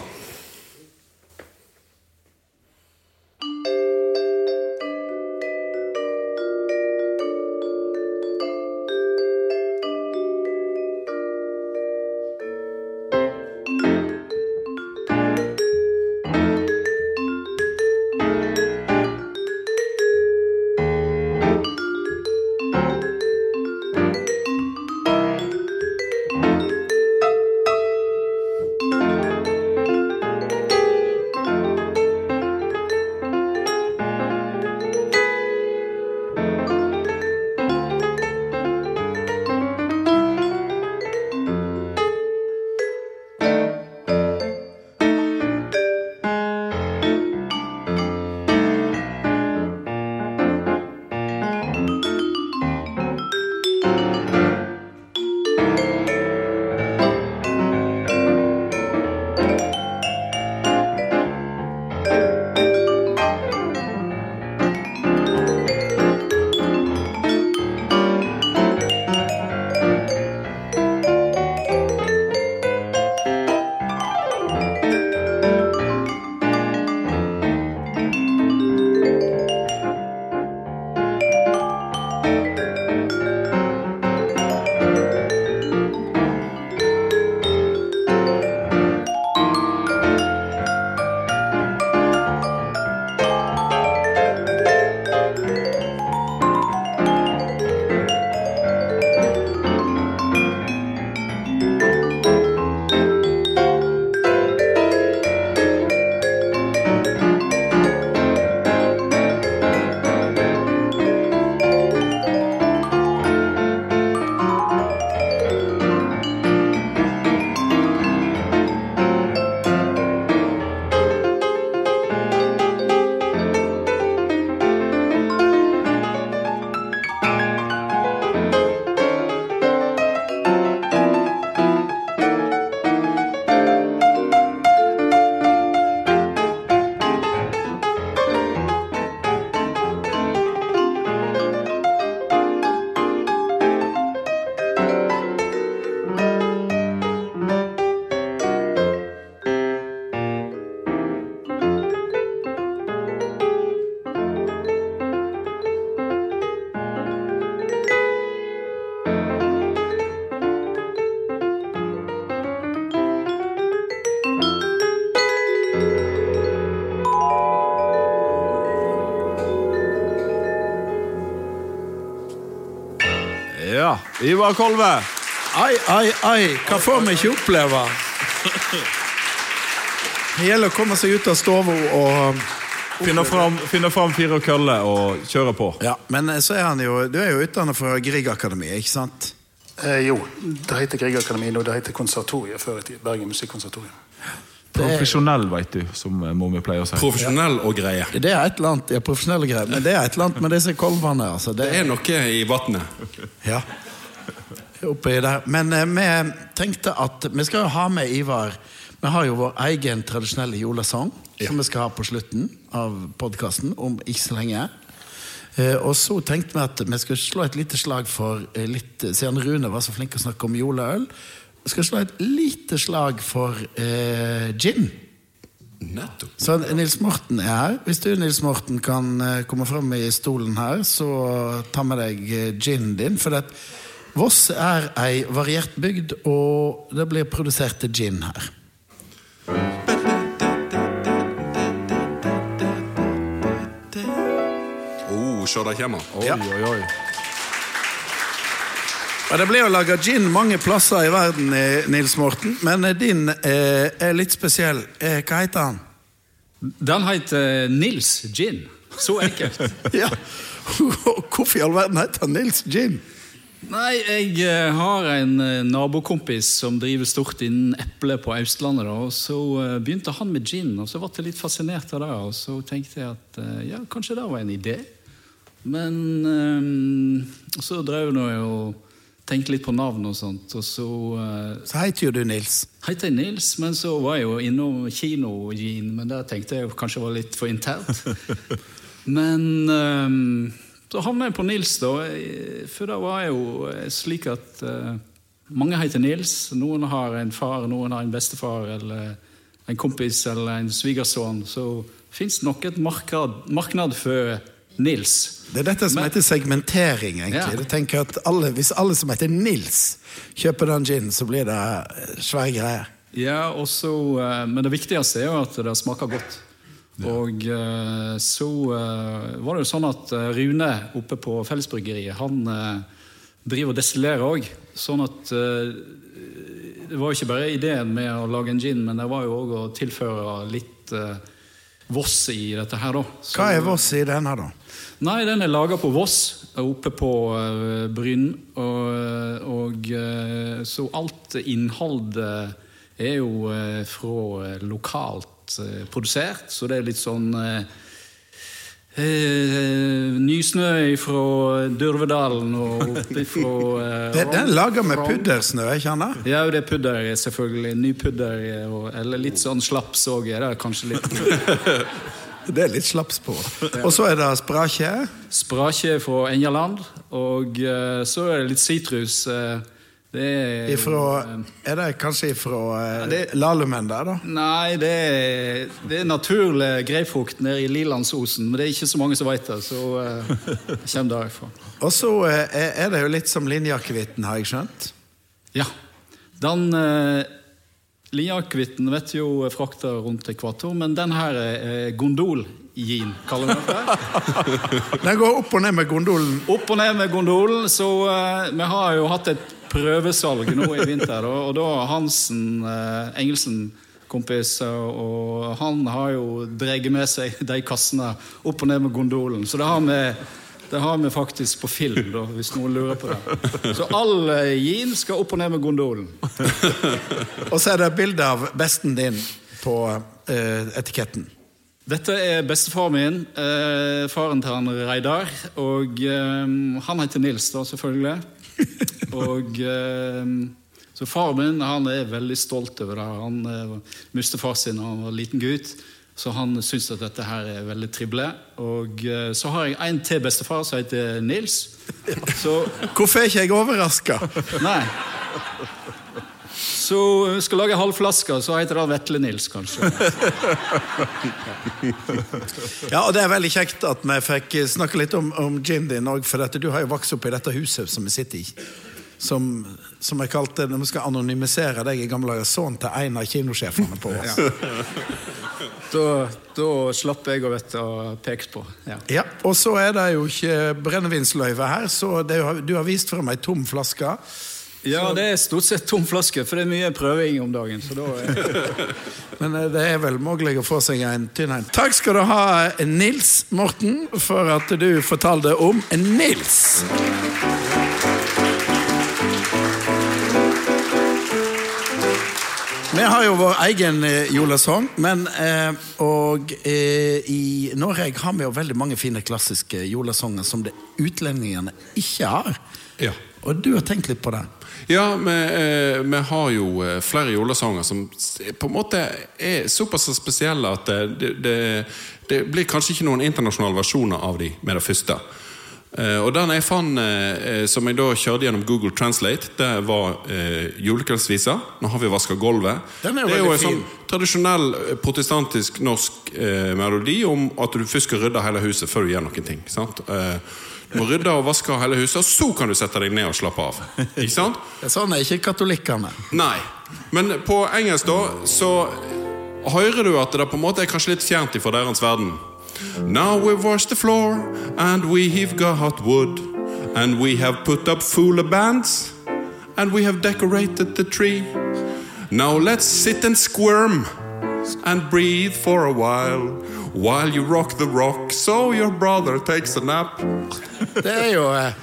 Ivar Kolve. Ai, ai, ai, hva får vi ikke oppleve? Det gjelder å komme seg ut av stova og Finne fram, finner fram fire køller og kjøre på. Ja, men så er han jo Du er jo utdannet fra Grieg Akademi, ikke sant? Eh, jo, det heter Griegakademiet, nå. det heter Konservatoriet før i tiden. Bergen Musikkonservatorium. Profesjonell, veit du, som mor mi pleier å si. Profesjonell og greie. Det er et eller annet, ja, profesjonelle greie, men det er et eller annet med disse kolvene. Altså. Det Det er noe i vannet. Ja. Oppi der. Men eh, vi tenkte at vi skal jo ha med Ivar. Vi har jo vår egen tradisjonelle julesang som vi skal ha på slutten av podkasten om ikke så lenge. Eh, og så tenkte vi at vi skulle slå et lite slag for eh, litt, Siden Rune var så flink å snakke om juleøl, skal slå et lite slag for eh, gin. Nettopp. Så Nils Morten er her. Hvis du Nils Morten, kan eh, komme fram i stolen her, så ta med deg eh, ginen din. For det, Voss er ei variert bygd, og det blir produsert gin her. Oh, se der kommer han. Ja. Oi, oi, oi. Det blir jo laga gin mange plasser i verden, eh, Nils Morten, men eh, din eh, er litt spesiell. Eh, hva heter han? Den heter Nils Gin. Så enkelt. Ja, Hvorfor i all verden heter han Nils Gin? Nei, jeg eh, har en eh, nabokompis som driver stort innen eple på Østlandet. Da, og Så eh, begynte han med gin, og så ble jeg litt fascinert av det. Og så tenkte jeg at ja, kanskje det var en idé. Men um, så drev nå jeg og tenkte litt på navn og sånt, og så uh, Så heter jo du Nils. heter jeg Nils, men så var jeg jo innom kino-gin, men der tenkte jeg kanskje var litt for internt. Men ehm, så havna jeg på Nils, da. For det var jo eh, slik at uh, mange heter Nils. Noen har en far, noen har en bestefar, eller en kompis eller en svigersønn. Så fins nok et marked, marked for Nils. Det er dette som Men- heter segmentering. egentlig. Ja. Du tenker at alle, Hvis alle som heter Nils, kjøper den ginen, så blir det eh, svære greier. Ja, også, Men det viktigste er jo at det smaker godt. Og eh, så eh, var det jo sånn at eh, Rune oppe på Fellesbryggeriet han driver og destillerer òg. Sånn at det var jo ikke bare ideen med å lage en gin, men det var jo òg å tilføre litt Voss i dette her, da. Så- Hva er Voss i denne, da? Nei, den er laga på Voss, oppe på uh, Bryn. Og, og så alt innholdet er jo fra lokalt eh, produsert, så det er litt sånn eh, eh, Nysnø fra Dørvedalen og oppe fra eh, Det, den er laga med puddersnø, ikke sant? Ja, det er pudder, selvfølgelig. Ny pudder. og- Eller litt sånn slaps òg. Det er kanskje litt Det er litt slaps på. Og så er det sprakje. Sprakje fra Engjaland. og eh, så er det litt sitrus. eh, det er Ifra, er det kanskje ifra uh, Lalumen der, da? Nei, det er, det er naturlig grapefrukt nede i Lilandsosen, men det er ikke så mange som vet det. Så uh, det kommer derfra. Og så eh, er det jo litt som linjeakevitten, har jeg skjønt. Ja. Den uh, Linjeakevitten vet jo frakter rundt ekvator, men den her er gondol-gin, kaller vi det. Den går opp og ned med gondolen. Opp og ned med gondolen. Så uh, vi har jo hatt et prøvesalg nå i vinter. Og, Og da Hansen eh, Engelsen kompis, og- han har jo dreget med seg de kassene opp og ned med gondolen. Så det har vi, det har vi faktisk på film, da, hvis noen lurer på det. Så all eh, gin skal opp og ned med gondolen. Og så er det bilde av besten din på eh, etiketten. Dette er bestefar min, eh, faren til han Reidar. Og eh, han heter Nils, da, selvfølgelig. Og eh, Så faren min han er veldig stolt over det. Han eh, mistet far sin da han var liten gutt, så han syns at dette her er veldig trivelig. Og eh, så har jeg en til bestefar som heter Nils. Så Hvorfor er ikke jeg overraska? Nei. Så vi skal lage halv flaske, så heter det Vetle Nils, kanskje. Ja, og det er veldig kjekt at vi fikk snakke litt om, om gin din òg, for dette, du har jo vokst opp i dette huset som vi sitter i. Som, som jeg kalte, når vi skal anonymisere deg i gamle dager, sønnen til en av kinosjefene på oss. Da, da slapp jeg å vite og peke på. Ja. Ja, Og så er det jo ikke brennevinsløyve her, så det, du har vist frem ei tom flaske. Ja, det er stort sett tom flaske, for det er mye prøving om dagen. så Er... Men eh, det er vel mulig å få seg en tynn en. Takk skal du ha, Nils Morten, for at du fortalte om Nils. Vi har jo vår egen eh, julesang, men eh, og eh, i Norge har vi jo veldig mange fine klassiske julesanger som det utlendingene ikke har. Ja. Og du har tenkt litt på det? Ja, vi, eh, vi har jo eh, flere julesanger som på en måte er såpass spesielle at det, det, det, det blir kanskje ikke noen internasjonale versjoner av de med det første. Eh, og den jeg fant, eh, som jeg da kjørte gjennom Google Translate, det var eh, julekveldsvisa. Nå har vi vaska gulvet. Den er det er jo en sånn tradisjonell eh, protestantisk norsk eh, melodi om at du først skal rydde hele huset før du gjør noen ting. Sant? Eh, må rydde og vaske hele huset, og så kan du sette deg ned og slappe av. Ikke sant? Sånn er ikke katolikkene. Nei. Men på engelsk da, så hører du at det på en måte er kanskje litt fjernt ifra deres verden. Now we've washed the floor, and we have got wood, and we have put up fuller bands, and we have decorated the tree. Now let's sit and squirm and breathe for a while, while you rock the rock, so your brother takes a nap. Det er jo eh,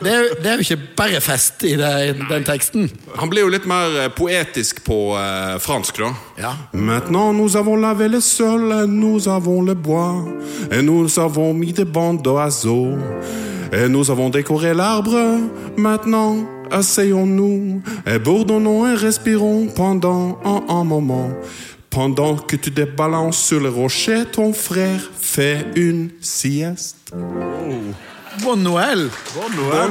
Det er, det er jo ikke bare fest i det, den teksten. Han blir jo litt mer eh, poetisk på eh, fransk, da. Ja. Maintenant nous avons lavé le sol, et nous avons le bois, et nous avons mis des bandes d'oiseaux, et nous avons décoré l'arbre. Maintenant, asseyons-nous, et bourdonnons et respirons pendant un, un moment. Pendant que tu débalances sur le rocher, ton frère fait une sieste. Bon Noël! Bon Noël!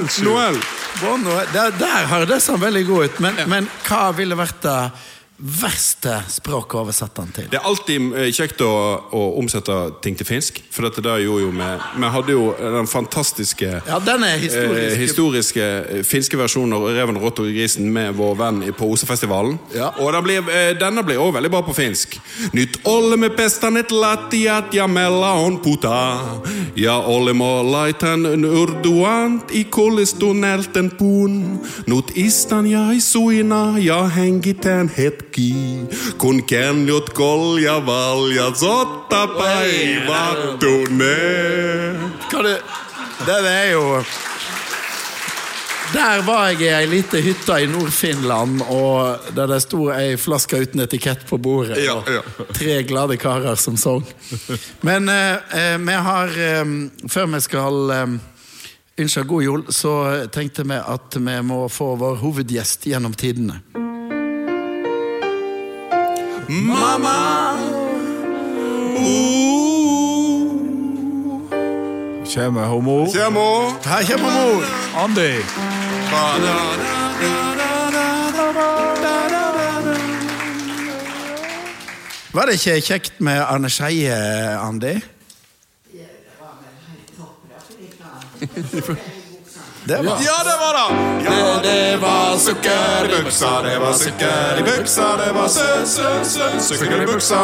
Bon Noël! Der, der har det sett veldig god ut, men, men hva ville vært det verste språket å oversette den til? Det er alltid eh, kjekt å, å omsette ting til finsk. For dette der gjorde jo vi Vi hadde jo den fantastiske Ja, den er historisk. eh, historiske eh, finske versjonen av 'Reven, rotta og grisen' med vår venn på Osefestivalen. Ja. Og den ble, eh, denne ble også veldig bra på finsk. Nyt olemme pestanet latiat ja mella on puta. Ja olemo laitan urduant i kollistonelten pun. Not istan ja i suina ja hengiten hetki. Kun kenjot kolja valja sotta päivattuneet. Hva det, det er jo Der var jeg i ei lita hytte i Nord-Finland, og der det sto ei flaske uten etikett på bordet. Ja, og. Tre glade karer som sang. Men eh, eh, vi har eh, Før vi skal eh, ønske god jul, så tenkte vi at vi må få vår hovedgjest gjennom tidene. Mamma! Ooh. mor. homo. Kjemo. Her kommer mor! Andy. Var det ikke kjekt med Arne Skeie, Andy? Det var Ja, det var det! Ja, det var sukker i buksa, det var sukker i buksa, det var sø, sø, sø, sukker i buksa.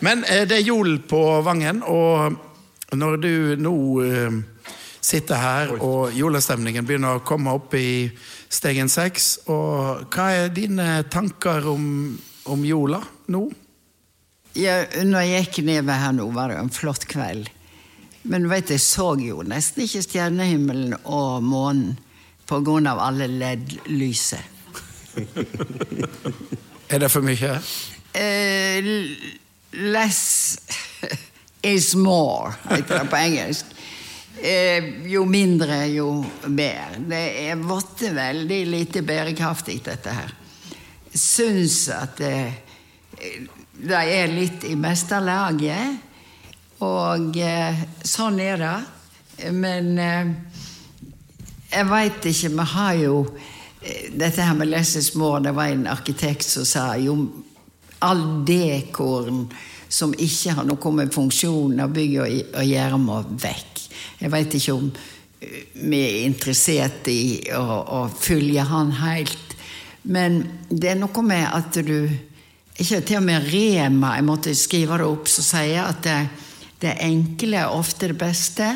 Men eh, det er jul på Vangen, og når du nå eh, sitter her, og julestemningen begynner å komme opp i stegen seks, og hva er dine tanker om, om jula nå? Ja, når jeg gikk nedover her nå, var det en flott kveld. Men du vet, jeg så jo nesten ikke stjernehimmelen og månen av alle LED-lyset. Er det for mye? Uh, less is more, heter det på engelsk. Uh, jo mindre, jo bedre. Det er vært veldig lite bærekraftig, dette her. Syns at det, det er litt i meste laget. Og eh, sånn er det. Men eh, jeg veit ikke, vi har jo eh, Dette her med less is more, det var en arkitekt som sa jo all dekoren som ikke har noe med funksjonen av bygget å, gjøre, må vekk. Jeg veit ikke om vi er interessert i å, å følge han helt. Men det er noe med at du Ikke til og med Rema, jeg måtte skrive det opp, som sier at det, det enkle er ofte det beste.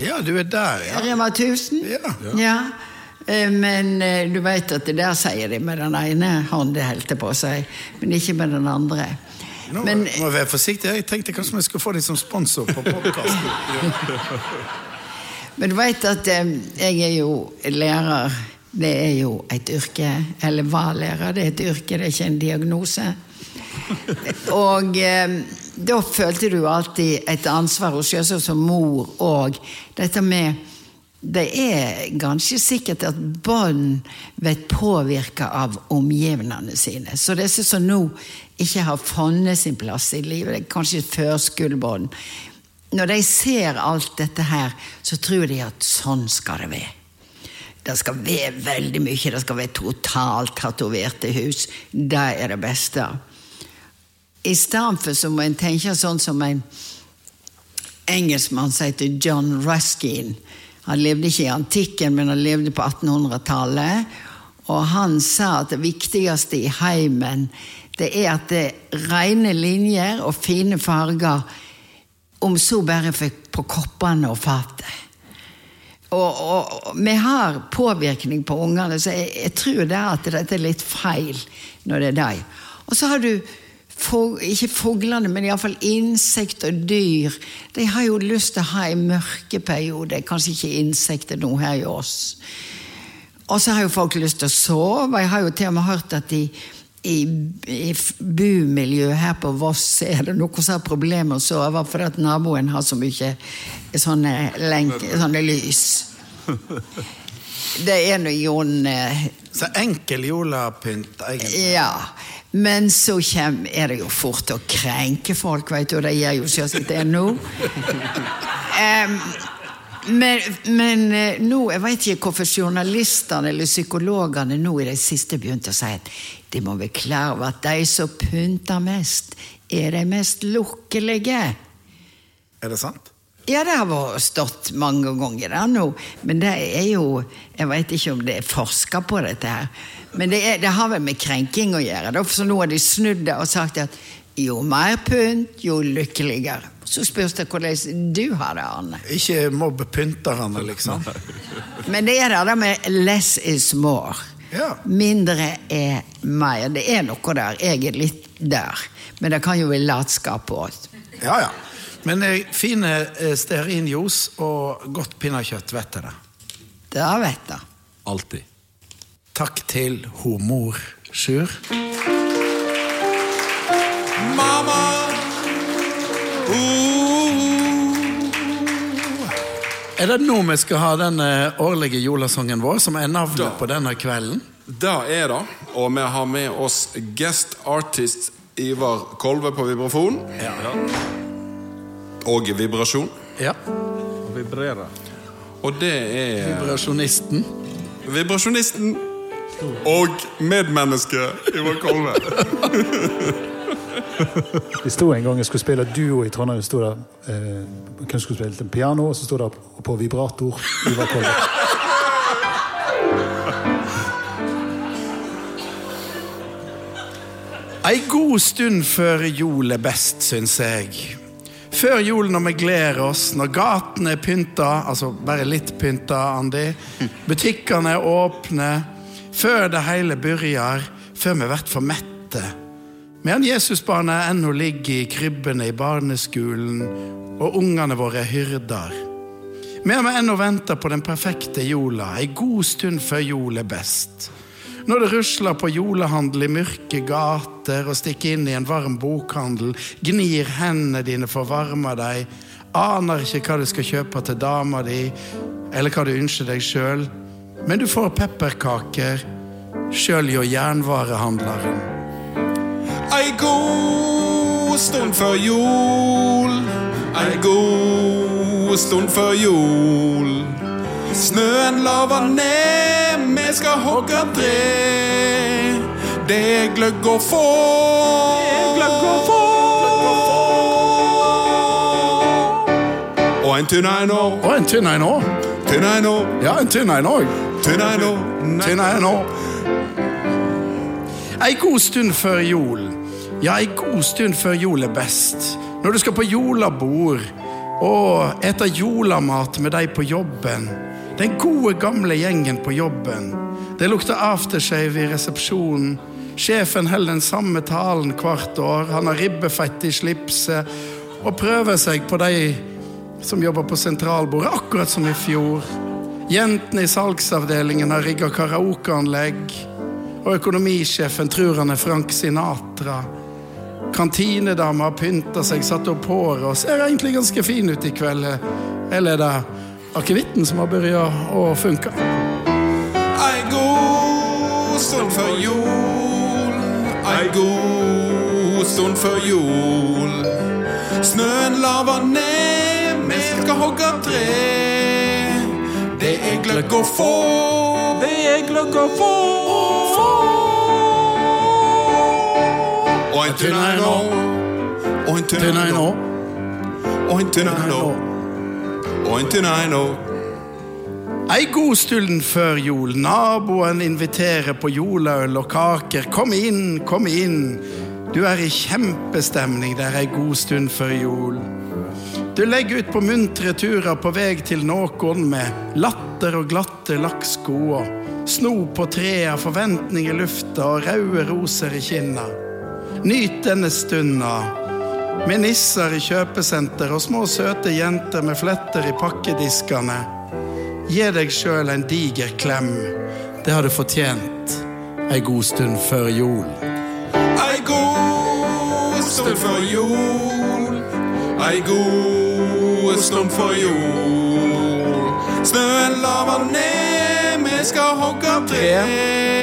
Ja, du er der, ja. Rema 1000? Ja. Ja. ja. Men eh, du vet at det der sier de med den ene hånden, holdt på si, men ikke med den andre. Nå Men må jeg være forsiktig. Jeg tenkte kanskje vi skulle få dem som sponsor på podkasten. Men du vet at eh, jeg er jo lærer det er jo et yrke. Eller var lærer, det er et yrke, det er ikke en diagnose. Og eh, da følte du alltid et ansvar, og selvsagt som mor òg. Dette med Det er ganske sikkert at barn blir påvirka av omgivningene sine. Så disse som nå ikke har funnet sin plass i livet, kanskje førskolebarn Når de ser alt dette her, så tror de at sånn skal det være. Det skal være veldig mye. Det skal være totalt tatoverte hus. Det er det beste. I stedet så må en tenke sånn som en engelskmann som heter John Ruskin. Han levde ikke i antikken, men han levde på 1800-tallet. Og han sa at det viktigste i heimen det er at det er rene linjer og fine farger, om så bare på koppene og fatet. Og, og, og vi har påvirkning på ungene, så jeg, jeg tror det er at dette er litt feil når det er dem. Og så har du fog, ikke fuglene, men iallfall insekter og dyr. De har jo lyst til å ha en mørkeperiode. Kanskje ikke insekter nå her i oss. Og så har jo folk lyst til å sove. Jeg har jo til og med hørt at i, i, i bumiljøet her på Voss er det noen som har problemer med å sove fordi at naboen har så mye sånne, lenk, sånne lys. Det er nå Jon eh, Så enkel jolapynt egentlig. Ja. Men så kjem, er det jo fort å krenke folk, vet du, og det gjør jo selvsagt det nå. Um, men, men eh, nå, jeg vet ikke hvorfor journalistene eller psykologene nå i det siste begynte å si at de må være klar over at de som pynter mest, er de mest lukkelige. Er det sant? Ja, det har stått mange ganger der nå, men det er jo Jeg vet ikke om det er forska på dette her, men det, er, det har vel med krenking å gjøre. da, Så nå har de snudd det og sagt at jo mer pynt, jo lykkeligere. Så spørs det hvordan du har det, Arne. Ikke mobb pynterne, liksom. Men det er det med 'less is more'. Ja. Mindre er mer. Det er noe der. Jeg er litt der. Men det kan jo være latskap òg. Ja, ja. Men eh, fine stearinjuice og godt pinnekjøtt, vet jeg det. Det vet jeg. Alltid. Takk til ho mor Sjur. Mamma! Er det nå vi skal ha den eh, årlige julesangen vår, som er navnet på denne kvelden? Det er det. Og vi har med oss guest artist Ivar Kolve på vibrafon. Og vibrasjon. Ja. Vibrerer. Og det er Vibrasjonisten. vibrasjonisten og medmennesket Ivar Kolve. Det sto en gang jeg skulle spille duo i Trondheim. Sto der, eh, hvem skulle spille piano, og så sto det på vibrator Ivar Kolve. Ei god stund før jul er best, syns jeg. Før jul når vi gleder oss, når gatene er pynta, altså bare litt pynta, Andi. Butikkene er åpne. Før det hele begynner, før vi blir for mette. Medan Jesusbarnet ennå ligger i krybbene i barneskolen, og ungene våre er hyrder. Medan vi ennå venter på den perfekte jola, ei god stund før jul er best. Når det rusler på julehandel i mørke gater og stikker inn i en varm bokhandel, gnir hendene dine for å varme deg, aner ikke hva du skal kjøpe til dama di, eller hva du ønsker deg sjøl, men du får pepperkaker, sjøl hjå jernvarehandleren. Ei god stund før jul. Ei god stund før jul. Snøen laver ned, vi skal hogge tre. Det er gløgg å få. Det er Gløgg å få. Og en tynn en òg. Og en tynn en òg. Tynn en òg. Ja, en tynn en òg. Tynn en òg. Tynn en òg. Ei god stund før jul. Ja, ei god stund før jul er best. Når du skal på julebord og ete julemat med de på jobben. Den gode, gamle gjengen på jobben. Det lukter aftershave i resepsjonen. Sjefen holder den samme talen hvert år. Han har ribbefett i slipset og prøver seg på de som jobber på sentralbordet, akkurat som i fjor. Jentene i salgsavdelingen har rigga karaokeanlegg. Og økonomisjefen tror han er Frank Sinatra. Kantinedama har pynta seg, satt opp håret og ser egentlig ganske fin ut i kveld. Eller er det akevitten som har begynt å funke? Ei god stund før jul, ei god stund før jul. Snøen laver ned, vi skal hogge tre. Det er gløgg å få, det er gløgg å få. Og en tynn en nå, og en tynn en nå, og en tynn en nå. Ei god stund før jul. Naboen inviterer på juleøl og kaker. Kom inn, kom inn. Du er i kjempestemning der ei god stund før jul. Du legger ut på muntre turer på vei til noen med latter og glatte lakksko og sno på trærne, forventning i lufta og røde roser i kinna. Nyt denne stunda med nisser i kjøpesenter og små søte jenter med fletter i pakkediskene. Gi deg sjøl en diger klem. Det har du fortjent ei god stund før jul. Ei god stund før jul. Ei god stund før jul. Snøen laver ned, vi skal hogge tre.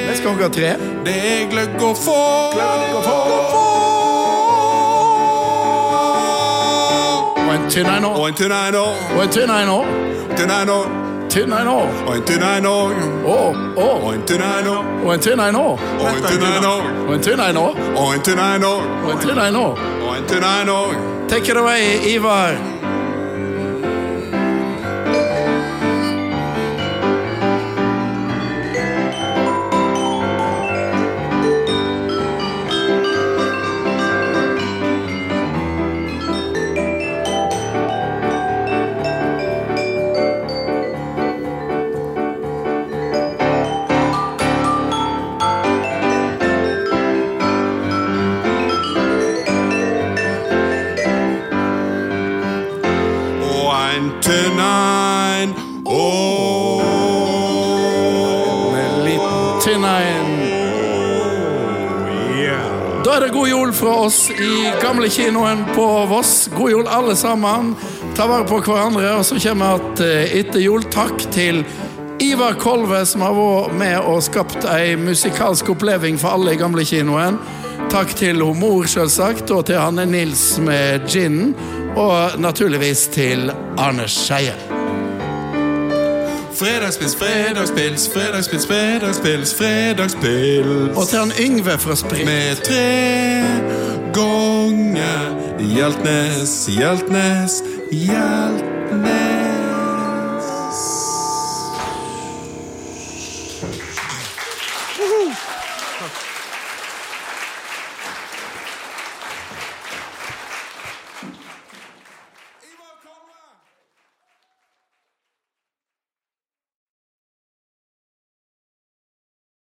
Vi skal hogge tre. Det er gløgg å få. Gløgg å få. Og en tynn en nå. Og en tynn en nå. Og en tynn en nå. Tynn en nå. Tynn en nå. Og en tynn en nå. Å, å. Og en tynn en nå. Og en tynn en nå. Og en tynn en nå. Og en tynn en nå. Og en tynn en nå. Og en tynn en nå. Og en tynn en nå. Take it away, Ivar. Tynn en å. En liten tynn. Da er det god jul fra oss i gamlekinoen på Voss. God jul, alle sammen. Ta vare på hverandre. Og så kommer vi etter jul. Takk til Ivar Kolve, som har vært med og skapt ei musikalsk oppleving for alle i gamlekinoen. Takk til mor, selvsagt, og til Hanne Nils med ginen. Og naturligvis til Arne Skeie. Fredagspils, fredagspils, fredagspils, fredagspils, fredagspils. Og til han Yngve fra Sprit. Med tre ganger Hjeltnes, Hjeltnes, Hjeltnes.